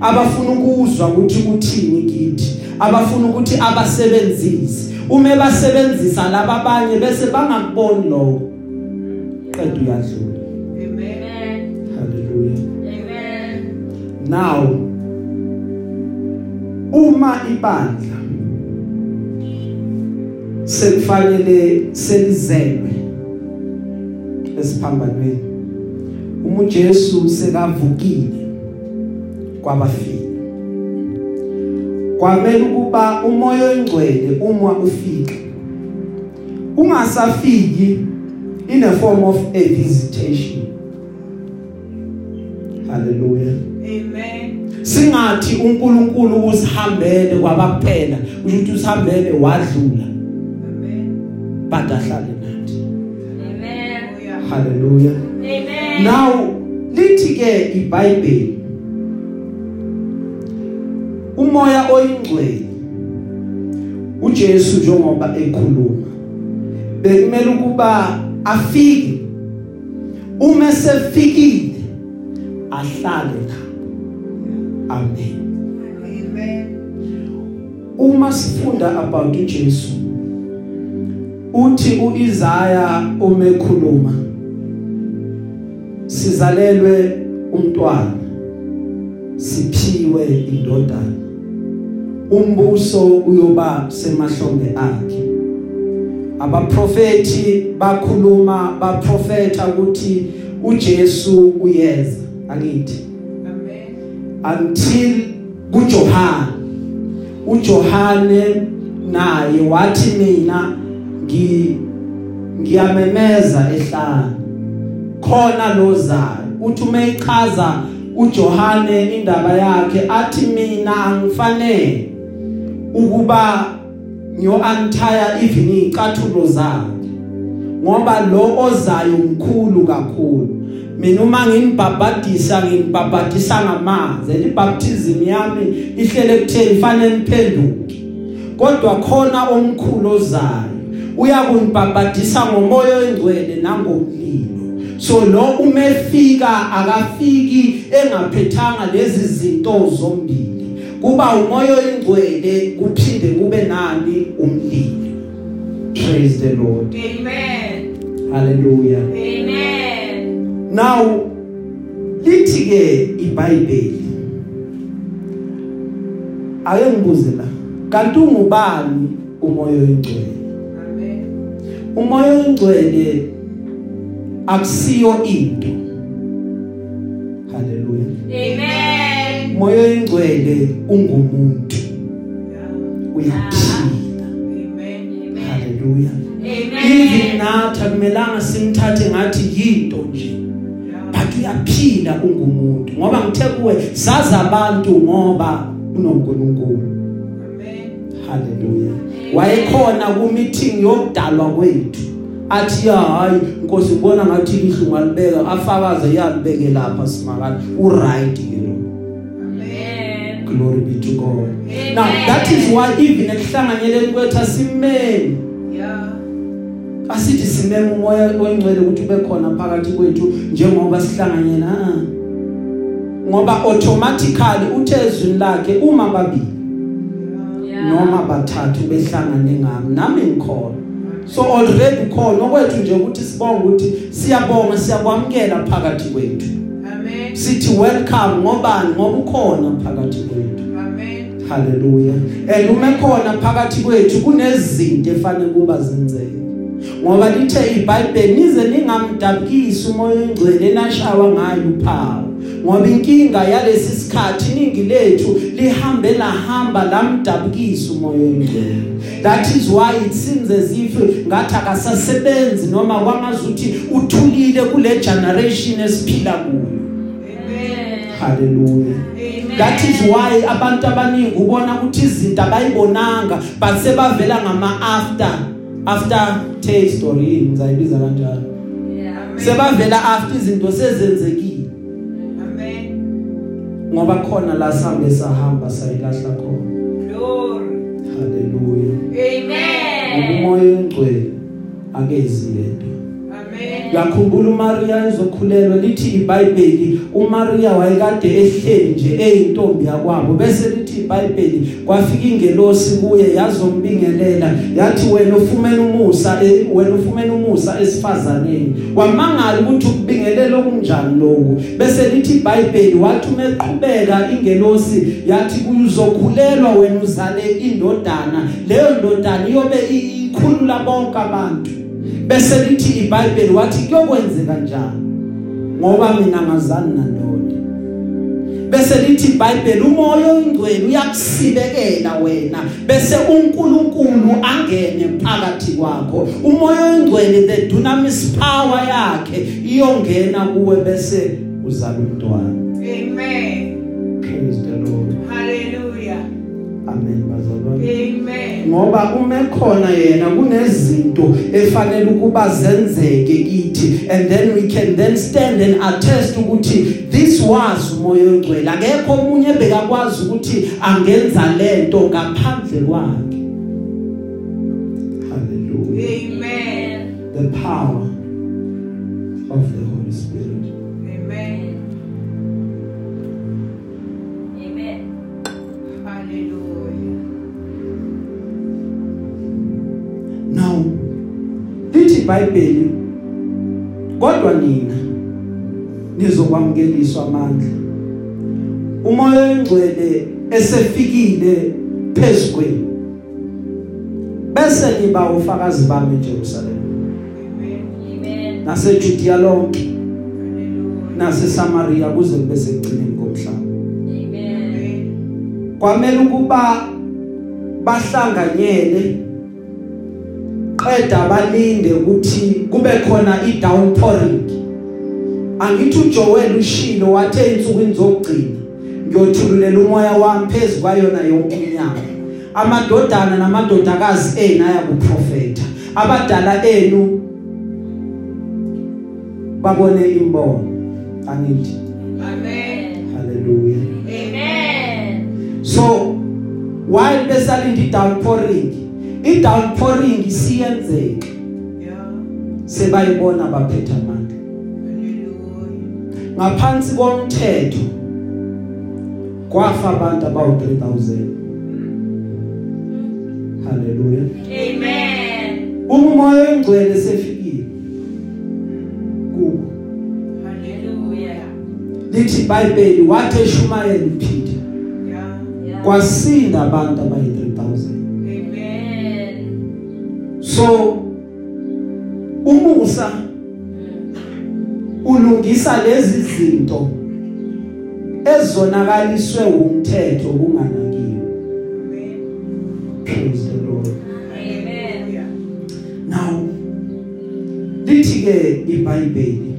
abafuna ukuzwa ukuthi kuthini kithi abafuna ukuthi abasebenzise uma basebenzisa laba abanye bese bangakuboni lokho qeda uyadlula Amen. Haleluya Amen. now uma ibandla selifanele selizelwe esiphambanweni. Uma uJesu sekavukile kwabafile. Kwamele ukuba umoya oyingcwele uma ufika. Ungasafiki in a form of a visitation. Hallelujah. Amen. Singathi uNkulunkulu usihambele kwabaphela ukuthi usihambele wadlula Amen. but ahlale nathi Amen. Hallelujah. hallelujah Amen. now lithi ke iBhayibheli umoya oyingcwele uJesu njengoba ekhuluma bekumele ukuba afike uma sefikile ahlale nabo amen Amen. uma sifunda about uJesu uthi uIsaya umekhuluma sizalelwe umntwana siphiwe indodana umbuso uyoba semahlombe akhe abaprofeti bakhuluma baprofeta ukuthi uJesu uyeza angithi Amen. Until kuJohane. uJohane naye wathi mina ngi ngiyamemeza ehlane khona lozayo uthi umeyichaza uJohane indaba yakhe athi mina angifanele ukuba ngiyo untire even icathulo zakhe ngoba lo ozayo mkhulu kakhulu. Mina uma ngimbhabhadisa ngimbhabhadisa ngamanzi. Libaptism yami ihlele kutheni fanele niphenduke. Kodwa khona omkhulu ozayo uyakunibhabhadisa ngomoya oyingcwele nangomlilo. So lo umefika akafiki engaphethanga lezi zinto zombili. Kuba umoya oyingcwele kuphinde kube nani? Umlilo. Praise the lord. Amen. hallelujah. Amen. Now lithi ke iBhayibheli ake ngibuze la kanti ungubani umoya oyingcwele Amen. umoya oyingcwele akusiyo into haleluya Amen. umoya oyingcwele ungumuntu uyaphila Amen. haleluya Amen. even nathi akumelanga simthathe ngathi yinto nje uyaphila ungumuntu ngoba ngithe kuwe sazi abantu ngoba unonkulunkulu Amen. haleluya wayekhona ku meeting yokudalwa kwethu athi ya hayi inkosi ubona ngathi ihlunga libeka afakaze yalibeke lapha simakani u right ke lo Amen. glory be to god Amen. now that is why even ekuhlanganyeleni kwethu asimeni Yeah. Asithi simeme umoya oyingcwele ukuthi ube khona phakathi kwethu njengoba sihlanganyela ah. ngoba automatically uthe ezwini lakhe uma babili Yeah. noma bathathu behlangane ngami nami ngikhona so already khona okwethu nje ukuthi sibonge ukuthi siyabonga siyakwamkela phakathi kwethu Amen. sithi welcome ngobani ngoba ukhona phakathi kwethu Amen. haleluya and uma khona phakathi kwethu kunezinto efanele kuba zenzeke ngoba lithe iBhayibheli nize ningamdabukisi umoya oyingcwele nashawa ngayo uphawu. Ngoba inkinga yalesi sikhathi iningi lethu lihambe lahamba lamdabukisa umoya oyingcwele that is why it seems as if ngathi akasasebenzi noma kwangazuthi uthulile kule generation esiphila kuyo. Amen. haleluya Amen. that is why abantu abaningi ubona ukuthi izinto abayibonanga but sebavela ngama after after taste story ngizayibiza kanjalo Yeah. sebavela after izinto sezenzekile Amen. ngoba khona la sambe sahamba sayilahla khona Glory. haleluya Amen. umoya oyingcwele akezi yedwa Amen. yakhumbula uMaria ezokhulelwa lithi iBhayibheli uMaria wayekade ehleli nje eyintombi yakwabo. Bese lithi iBhayibheli kwafika ingelosi kuye yazombingelela. Yathi wena ufumene umusa eh, wena ufumene umusa esifazaneni. Wamangala ukuthi ukubingelela okunjani lokho bese lithi iBhayibheli wathi umeqhubeka ingelosi. Yathi kuzokhulelwa wena uzale indodana. Leyo ndodana iyobe ikhulula bonke abantu. Bese lithi iBhayibheli wathi kuyokwenzeka njani? Ngoba mina ngazani nandoda. Bese lithi iBhayibheli umoya oyingcwele uyakusibekela wena. Bese uNkulunkulu angene phakathi kwakho. Umoya oyingcwele the dunamis power yakhe iyongena kuwe bese uzala umntwana ngoba uma ekhona yena kunezinto efanele ukuba zenzeke kithi. And then we can then stand and attest ukuthi this was umoya oyingcwele akekho omunye bekakwazi ukuthi angenza lento ngaphandle kwakhe. Hallelujah. Amen. the power. iBhayibheli kodwa nina nizokwamukeliswa amandla. Umoya oyingcwele esefikile phezukweni bese niba ufakazi bami eJerusalem. Amen. NaseJudea lonke naseSamaria kuze kube sekugcineni komhlaba. Amen. Kwamele ukuba bahlanganyele qeda balinde ukuthi kube khona i-downpouring. Angithi uJoel ushilo wathe insukwini zokugcina ngiyothululela umoya wami phezulu kwayona yonke inyanga amadodana namadodakazi enu ayakuprofeta abadala enu babone imbono. Angithi Amen. haleluya. Amen. so while besalinda i-downpouring i-downpouring siyenzeka Yeah. sebayibona baphethe amandla Hallelujah. ngaphansi komthetho kwafa abantu abawu 3000 haleluya Amen. uma umoya engcwele sefikile kubo Hallelujah. lithi iBhayibheli wathi eshumayela uPeter Yeah. Yeah. kwasinda abantu abayi so umusa ulungisa lezi zinto ezonakaliswe umthetho kunganakiwe praise the lord Amen. Now lithi ke iBhayibheli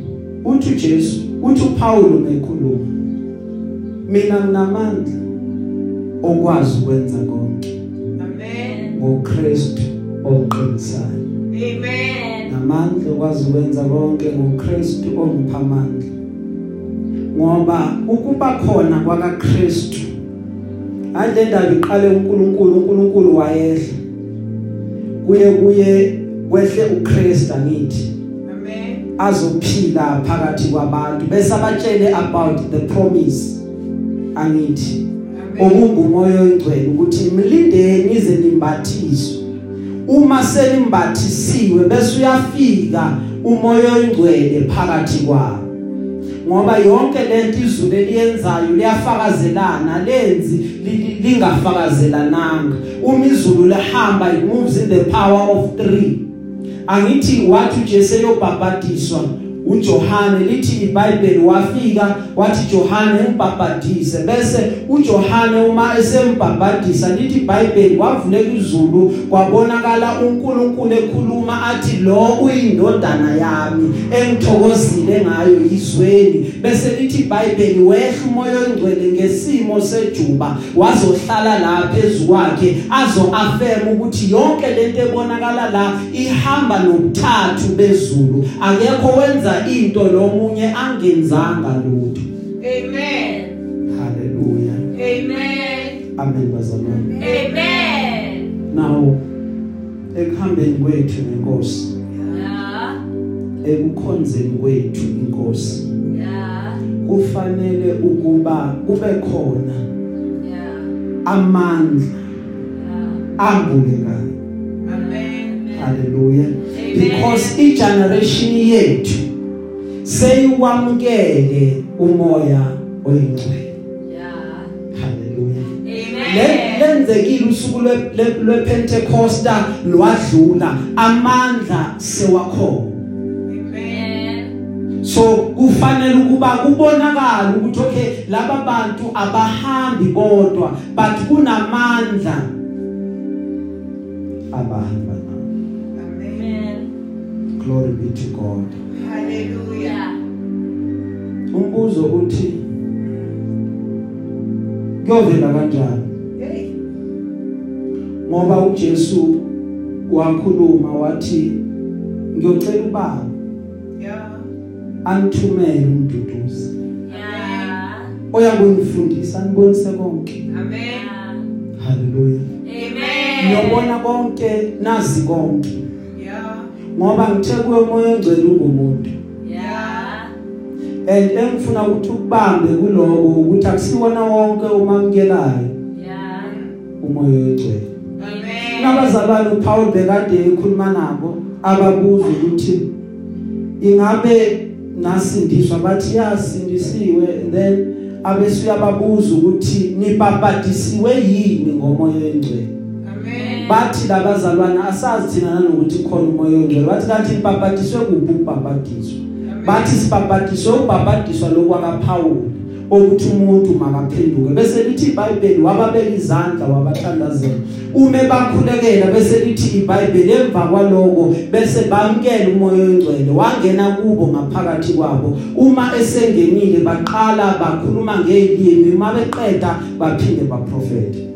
uthi uJesu uthi uPaul mekhuluma mina nginamandla okwazi ukwenza konke Amen. ngoKristu oqinisayo Amen. namandla okwazi ukwenza konke ngoKristu ongipha amandla ngoba ukuba khona kwakaKristu ande ndaba iqale uNkulunkulu uNkulunkulu wayehla kuye kuye kwehle uKristu angithi Amen. azophila phakathi kwabantu bese abatshele about the promise angithi Amen. okungumoya oyingcwele ukuthi mlindeni ize nimbathiswe uma senimbathisiwe bese uyafika umoya oyingcwele phakathi kwabo. Ngoba yonke lento izulu eliyenzayo liyafakazelana lenzi li- li- lingafakazelananga. Uma izulu lihamba it moves in the power of 3 angithi wathi uJesu eyobhabhadiswa uJohane lithi iBhayibheli wafika wathi Johane umbhabhadise bese uJohane uma esembhabhadisa lithi iBhayibheli wavuleka izulu kwabonakala uNkulunkulu ekhuluma athi lo uyindodana yami engithokozile ngayo izweni bese lithi iBhayibheli wehla umoya ongcwele ngesimo sejuba wazohlala la phezukwakhe azo affirm ukuthi yonke lento ebonakala la ihamba nokuthathu bezulu. Akekho wenza into lomunye angenzanga lutho Amen. haleluya Amen. amen bazalwane Amen. now ekuhambeni kwethu nenkosi Yeah. ekukhonzeni kwethu inkosi Yeah. kufanele ukuba kube khona Yeah. amandla Yeah. ambulekayo Amen. haleluya Amen. because i generation yethu seyiwamukele umoya oyingcwele Yeah. haleluya Amen. Le- lenzekile usuku lwe- lwe- lwePentecosta lwadlula amandla sewakhona Amen. so kufanele ukuba kubonakala ukuthi okay laba bantu abahambi bodwa but kunamandla abahamba. Amen. glory be to God Hallelujah. Yeah. umbuzo uthi kuyovela kanjani Hey. ngoba uJesu wakhuluma wathi ngiyocela ubaba Yeah. angithumele umduduzi Yeah. oyakungifundisa nibonise konke Amen. Yeah. haleluya Amen. niyobona konke nazi konke Yeah. ngoba ngithe kuyo moya engcwele ungumuntu Yeah. And engifuna ukuthi ukubambe kuloko ukuthi akusiwona wonke umamkelayo Yeah. umoya oyingcwele Amen. nabazalwane uPaul bekade ekhuluma nabo ababuza ukuthi ingabe nasindiswa? Bathi yasindisiwe then abese uyababuza ukuthi nibhabhatisiwe yini ngomoya oyingcwele Amen. bathi labazalwana asazi thina nanokuthi khona umoya oyingcwele bathi kanti nibhabhatiswe kuphi ukubhabhatiswa bathi sibhabhatiswe ukubhabhatiswa lokwakaPaul ukuthi umuntu makaphenduke. Bese lithi iBhayibheli wababeka izandla wabathandazela. Ume bakhulekela bese lithi iBhayibheli emva kwaloko bese bamkela umoya oyingcwele wangena kubo ngaphakathi kwabo. Uma esengenile baqala bakhuluma ngelimi uma beqeda baphinde baprofete Amen.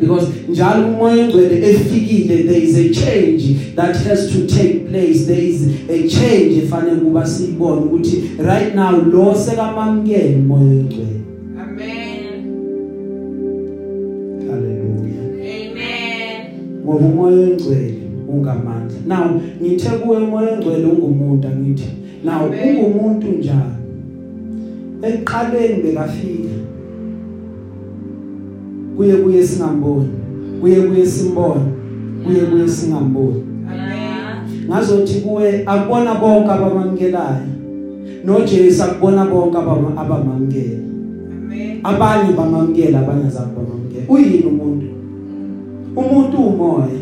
Because njalo umoya oyingcwele efikile there is a change that has to take place. There is a change efanele kuba siyibone ukuthi right now lo sekamamkela umoya oyingcwele Amen. haleluya Amen. ngoba umoya oyingcwele ungamandla. Now ngithe kuwe umoya oyingcwele ungumuntu angithi. Now ungumuntu njalo eqaleni bekafika. Kuye kuye singamboni kuye kuye simbone kuye kuye singamboni Amen. ngazothi kuwe akubona bonke abamamkelayo noJesu akubona bonke abama- abamamkela Amen. abanye bamamkela abanye azange bamamkela uyini umuntu umuntu umoya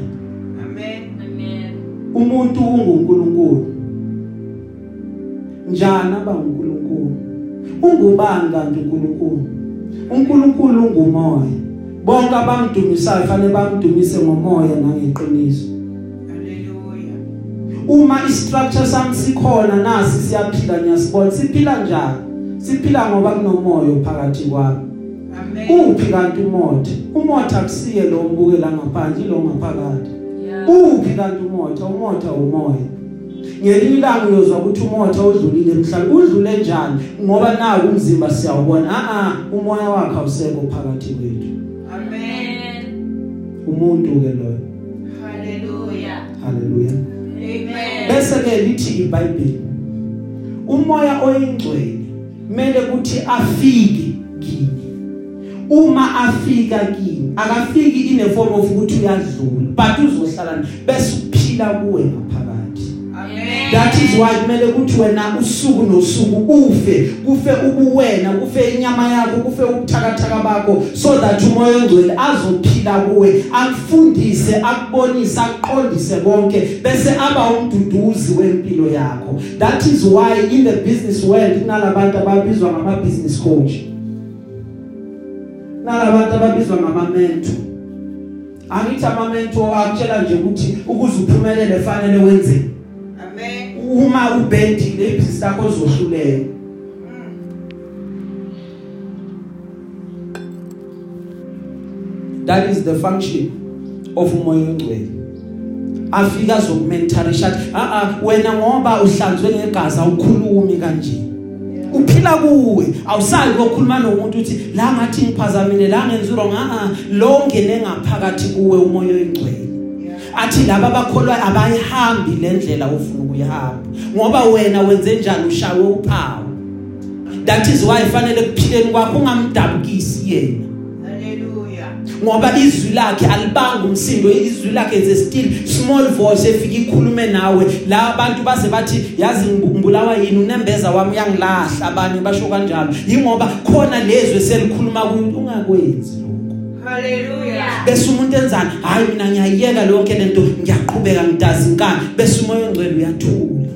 Amen. Amen. umuntu ungunkulunkulu njani abangunkulunkulu ungubani kanti uNkulunkulu uNkulunkulu ungumoya bonke abamdumisayo fanele bamdumise ngomoya nangeqiniso. Hallelujah. uma istructure sami sikhona nasi siyaphila niyasibona siphila njani? Siphila ngoba kunomoya phakathi kwami. Amen. uphi kanti umotha? Umotha akusiye lo mbukela ngaphandle lo ngaphakathi uphi kanti umotha? Umotha umoya. Ngelinye ilanga uyozwa ukuthi umotha udlulile emhlabeni. Udlule njani? Ngoba naku umzimba siyawubona. A a umoya wakhe awusekho phakathi kwethu. Umuntu ke loyo Hallelujah. haleluya Amen. bese ke lithi iBhayibheli umoya oyingcwele kumele kuthi afike kini uma afika kini akafiki in a form of ukuthi uyadlula but uzohlala bese uphila kuwe ngaphakathi. That is why kumele kuthi wena usuku nosuku ufe kufe ubuwena kufe inyama yakho kufe ubuthakathaka bakho so that umoya ongcwele azophila kuwe akufundise akubonise aqondise konke bese aba umduduzi wempilo yakho. That is why in the business world kunalabantu ababizwa ngama business coach. Nalabantu ababizwa ngama mentor angithi ama mentor akutshela nje ukuthi ukuze uphumelele fanele wenzeni. Uma ubendile ibhizinisi lakho ozohlulela that is the function of umoya ongcwele afika azokumentorisha a a wena ngoba uhlanzwe ngegazi awukhulumi kanje. Uphila kuwe. Awusali kokhuluma nomuntu uthi la ngathi ngiphazamile la ngenza wrong a a lo ngene ngaphakathi kuwe umoya oyingcwele athi laba abakholwa abayihambi lendlela ofuna ukuyihamba ngoba wena wenze njani? Ushawe uphawu. That is why fanele kuphileni kwakho ungamdabukisi yena. Hallelujah. ngoba izwi lakhe alibanga umsindo izwi lakhe is a still small voice efika ikhulume nawe. La abantu base bathi yazi ngibulawa yini? Unembeza wami uyangilahla. Abanye basho kanjalo. Ingoba khona lezwe selikhuluma kuyo ungakwenzi lokho Hallelujah. bese umuntu enzani hayi mina ngiyayiyeka lonke lento ngiyaqhubeka ngidazi inkani bese umoya ongcwele uyathula.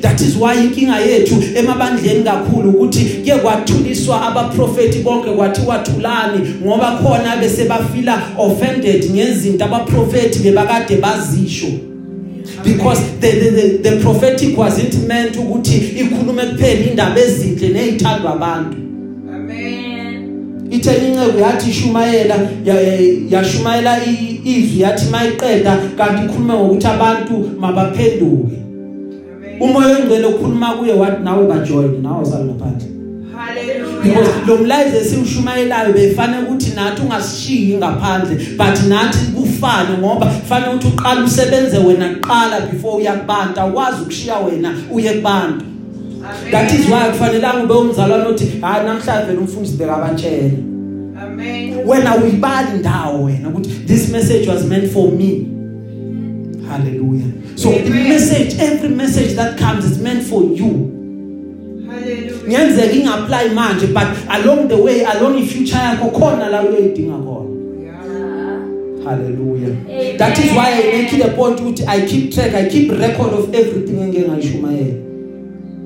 That is why inkinga yethu emabandleni kakhulu ukuthi ke kwathuliswa abaprofeti bonke kwathiwa thulani ngoba khona bese bafila offended ngezinto abaprofeti bebakade bazisho. Because the, the the the prophetic wasn't meant ukuthi ikhulume kuphela indaba ezinhle nezithandwa abantu. Amen. Ithe inceku yathi ishumayela ya- ya- yashumayela i- izwi yathi mayiqeda kanti ikhuluma ngokuthi abantu mabaphenduke Amen. umoya ongcwele ukhuluma kuye wathi nawe bajoin nawe usali ngaphandle because Hallelujah. lo mlayezo esiwushumayelayo befanele ukuthi nathi ungasishiyi ngaphandle but nathi kufane ngoba fanele ukuthi uqala usebenze wena kuqala before uya kubantu awukwazi ukushiya wena uye kubantu that is why kufanelanga ube umzalwane othi hayi namhlanje vele umfundisi bekabatshela Amen. wena uyibali indawo wena ukuthi this message was meant for me. Hallelujah. So the Amen. message every message that comes is meant for you. Hallelujah. ngiyenzeka ingapply manje but along the way along i-future yakho khona la uyoyidinga khona. Hallelujah. Amen. that is why i make it a point ukuthi i keep track i keep record of everything engeke ngayishumayela.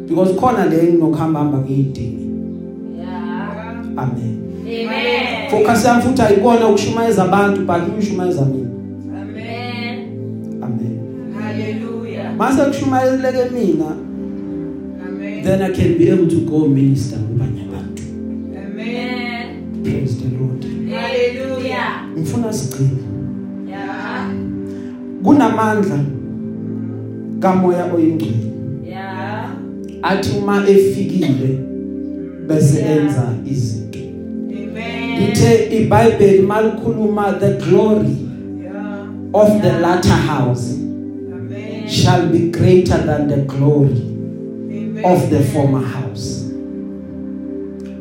Because khona le nginokuhamba hamba ngiyidingi Yeah. amen Amen. focus yami futhi ayikona ukushumayeza abantu but uyishumayeza mina Amen. amen Hallelujah. mase kushumayeleke mina Amen. then i can be able to go minister kubanye abantu Amen. Amen. praise the lord Hallelujah. ngifuna sigcine Yeah. kunamandla kamoya oyingcwele Yeah. Athi uma efikile bese enza izinto Amen. lithe iBhayibheli malikhuluma the glory Yeah. of the latter house Amen. shall be greater than the glory Amen. of the former house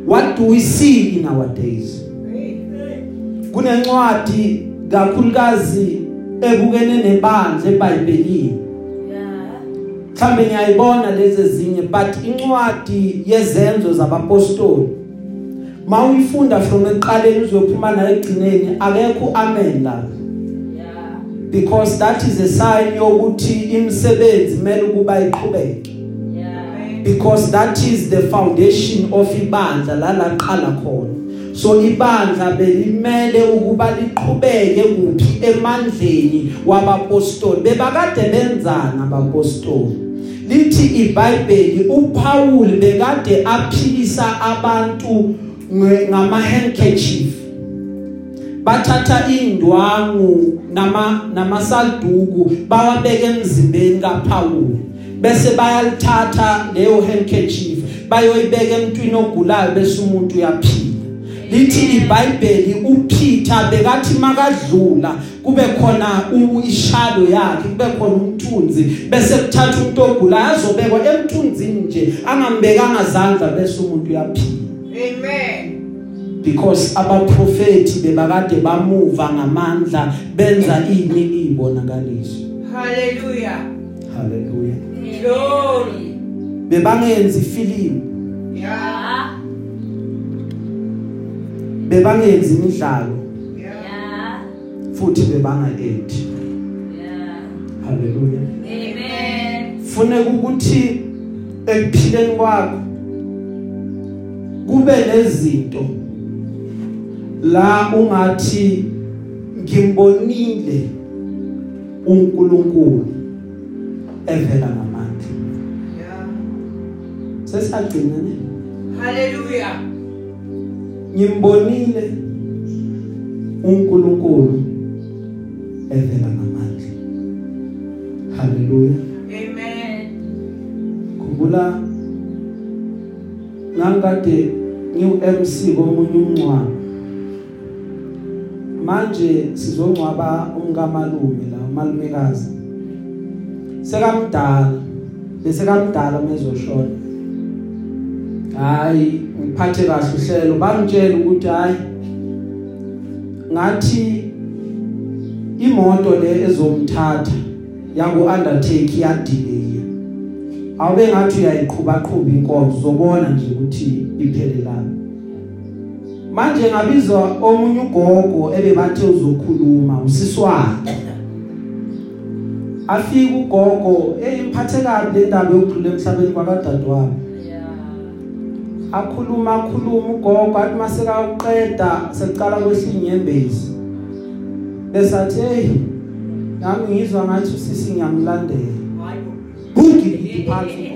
what do we see in our days kunencwadi kakhulukazi ebukene nebandla eBhayibhelini Yeah. Mhlambe ngiyayibona lezi ezinye but incwadi yezenzo zabapostoli mawuyifunda from eqaleni uzophuma nayo egcineni akekho amen la Yeah. because that is a sign yokuthi imisebenzi kumele ukuba iqhubeke Yeah. because that is the foundation of ibandla la laqala khona so ibandla belimele ukuba liqhubeke kuphi emandleni wabapostoli. Bebakade benzana abapostoli. Lithi iBhayibheli uPaul bekade aphilisa abantu ngama handkerchief bathatha indwangu nama namasaduku bawabeka emzimbeni kaPaul bese bayalithatha leyo handkerchief bayoyibeka emntwini ogulayo bese umuntu uyaphila. Lithi iBhayibheli uPeter bekathi makadlula kube khona ishalo yakhe kube khona umthunzi bese kuthatha umuntu ogulayo azobekwa emthunzini nje angambekanga zandla bese umuntu uyaphila Amen. because abaprofeti bebakade bamuva ngamandla benza ini ibonakaliso Hallelujah. haleluya Glory. bebangenza ifilimu Yeah. Yeah. bebangenza imidlalo Yeah. Futhi bebanga aid Yeah. haleluya Amen. funeka ukuthi ekuphileni kwakho kube nezinto la ungathi ngimbonile uNkulunkulu evela ngamandla Yeah. sesagcina ne Hallelujah. Ngimbonile uNkulunkulu evela ngamandla haleluya. Amen. khumbula ngangikade ngiu MC komunye umncwabo manje sizongcwaba umkamalume la umalumekazi. Sekamdala bese kamdala mezoshona hayi ngiphathe kahle uhlelo. Bangitshela ukuthi hayi ngathi imoto le ezomthatha yangu undertake yadelay awube ngathi uyayiqhuba qhuba inkonzo uzobona nje ukuthi iphelelana. Manje ngabizwa omunye ugogo ebebathe uzokhuluma usiswakhe afika ugogo eyimphathe kabi le ndaba yokudlula emhlabeni kwakadadewabo. Akhuluma akhuluma ugogo athi maseka uqeda secala kwehla inyembezi. Bese athi hey nami ngizwa ngathi usisi ngiyamlandela bungili phansi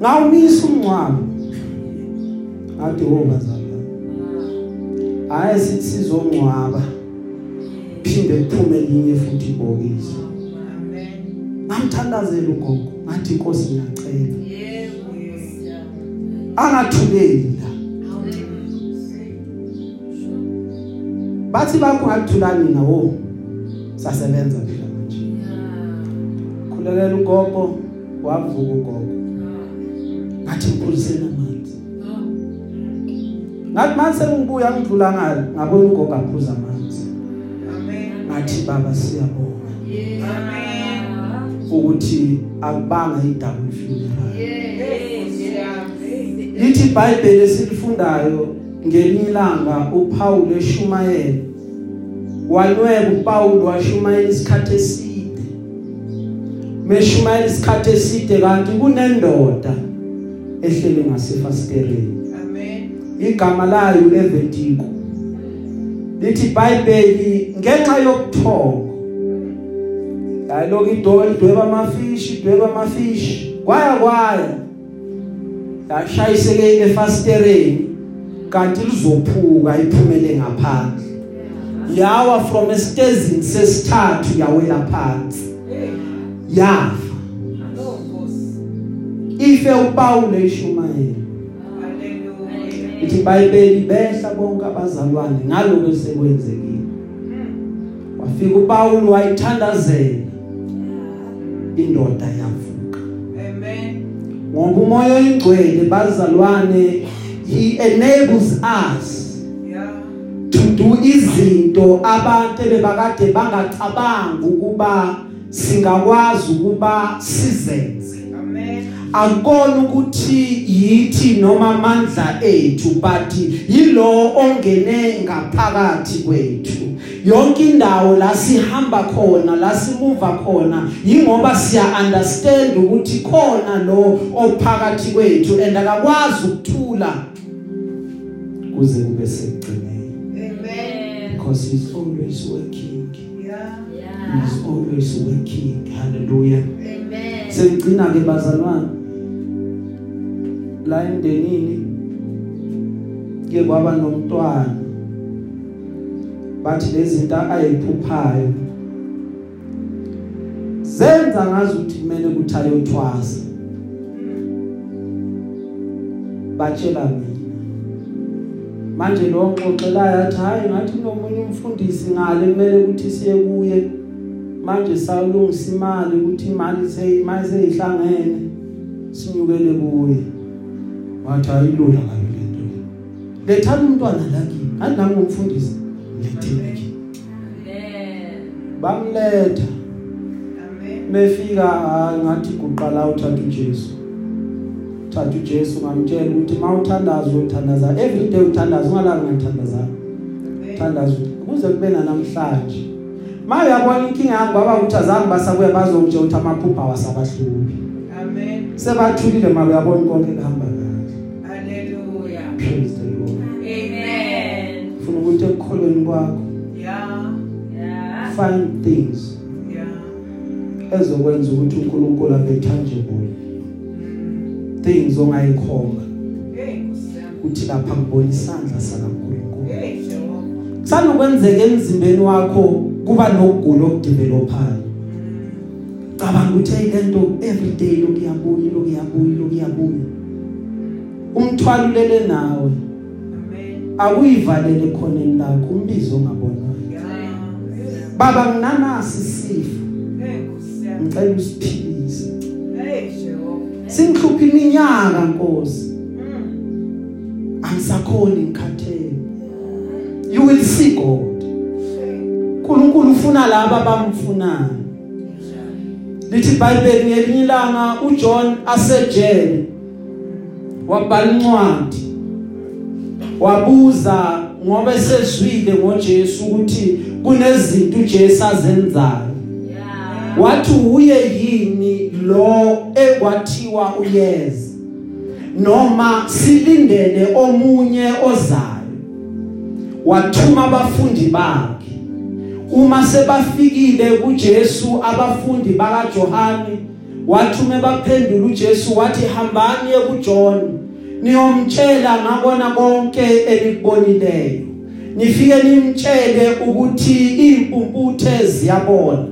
ngawumisa umncwabo ngathi wo bazalwane hayi sithi sizongcwaba. Phinde kuphume linye futhi ibhokisi. Amen. ngamthandazela ugogo ngathi inkosi ngiyacela. Yebo. Angathuleli la bathi bakho ngathulani nawo sasebenza phela manje khulekela ugogo wavuka ugogo ngathi ngiphuliseni amanzi ngathi manje sengibuya ngidlula ngalo ngabona ugogo aphuza amanzi Amen. ngathi baba siyabonga Amen. ukuthi akubanga idouble funeral Yes. Lithi iBhayibheli esilifundayo ngelinye ilanga uPaul eshumayela wanweba uPaul washumayela isikhathi eside. Meshumayela isikhathi eside kanti kunendoda ehlele ngasefasitereni. Amen. igama layo Eventiko lithi iBhayibheli ngenxa yokuthonga yaloku idweba amafishi idweba amafishi kwaya kwaya. Yashayiseke efasitereni kanti lizophuka iphumele ngaphandle yawa from estezini sesithathu yawela phansi Hey. yafa Hello, Nkosi. ife uPaul eshumayela Hallelujah. ithi iBhayibheli behla bonke abazalwane ngaloko esekwenzekile Mm. wafika uPaul wayithandazela indoda yavuka Amen. Ngoba umoya oyingcwele bazalwane he enables us to do izinto abantu bebakade bangacabanga ukuba singakwazi ukuba sizenze. Amen. akukona ukuthi yithi noma amandla ethu but yilo ongene ngaphakathi kwethu. Yonke indawo la sihamba khona la simuva khona ingoba siya understand ukuthi khona lo ophakathi kwethu and akakwazi ukuthula kuze kube sekugcineni Amen. because he's always working Yeah. he's always working hallelujah Amen. Sengcina ke bazalwane la endenini ke kwaba nomntwana bathi lezi zinto ayiphuphayo. Zenza ngazi ukuthi kumele kuthi ayothwasa batshela mina. Manje lo ngxoxelayo athi hayi ngathi kunomunye umfundisi ngale kumele ukuthi siye kuye. Manje sawulungisa imali ukuthi imali seyimaye seyihlangene sinyukele kuye. Wathi ayilula ngayo lento le. Lethana umntwana lakini ngathi nami bamletha Amen. befika hayi ngathi kuqala uthatha uJesu uthatha uJesu ngamtshela ukuthi mawuthandaza uthandaza every day uthandaza ungalanga ngithandaza Amen. uthandaza kuze kube namhlanje maye yabona inkinga yakho baba ukuthi azange basabuya bazongitshe ukuthi amaphupha wasabahlubi Amen. sebathulile mabe yabona konke kuhamba kahle Hallelujah. praise the lord Amen. ufuna ukuthi ekukholweni kwakho Yeah. Yeah. Find things Yeah. ezokwenza ukuthi uNkulunkulu abe tangible Mm. things ongayikhomba Hey, Nkosi yami. uthi lapha ngibona isandla sakaNkulunkulu Hey, Jehova. sanokwenzeka emzimbeni wakho kuba nokugula okudevelopayo Mm. cabanga ukuthi hey lento every day lokuyabuya lokuyabuya lokuyabuya umthwalo lele nawe Amen. akuyivalele khoneni lakho umbizo ongabonwayo Yeah. Baba nginanasi sifo Hey, Nkosi yami. ngicela usiphilise Hey, Jehova. singihlupha iminyaka nkosi angisakhoni ngikhathele you will see god uNkulunkulu ufuna laba abamfunayo lithi iBhayibheli ngelinye ilanga uJohn asejele wabhala incwadi wabuza ngoba esezwile ngoJesu ukuthi kunezinto uJesu azenzayo wathi uye yini lo ekwathiwa uyeza? Noma silindele omunye ozayo? Wathuma abafundi bakhe. Uma sebafikile kuJesu abafundi bakaJohane wathuma baphendula uJesu wathi hambani kuJohn niyomtshela ngakona konke elikubonileyo nifike nimtshele ukuthi impumputhe ziyabona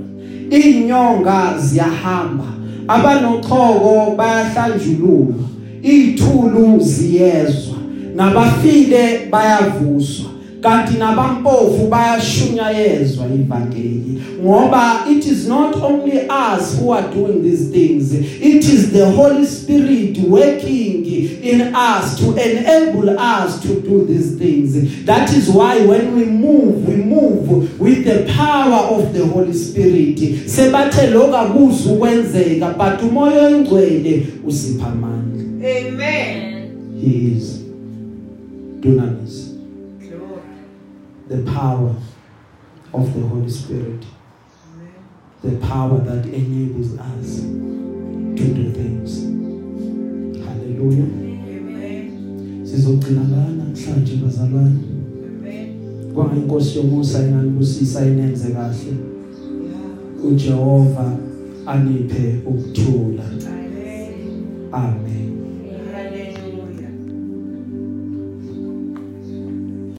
inyonga ziyahamba abanoxhoko bayahlanjululwa ithulu ziyezwa nabafile bayavuswa. Kanti nabampofu bayashunyayezwa ivangeli ngoba it is not only us who are doing these things it is the holy spirit working in us to enable us to do these things that is why when we move we move with the power of the holy spirit sebathe loka kuzu kwenzeka but umoya oyingcwele usipha amandla Amen. he is dunamis. The power of the holy spirit Amen. the power that enables us to do things hallelujah Amen. sizogcina la namhlanje bazalwane Amen. kwanga inkosi yomusa inganibusisa inenze kahle Yeah. uJehova aniphe ukuthula Amen. amen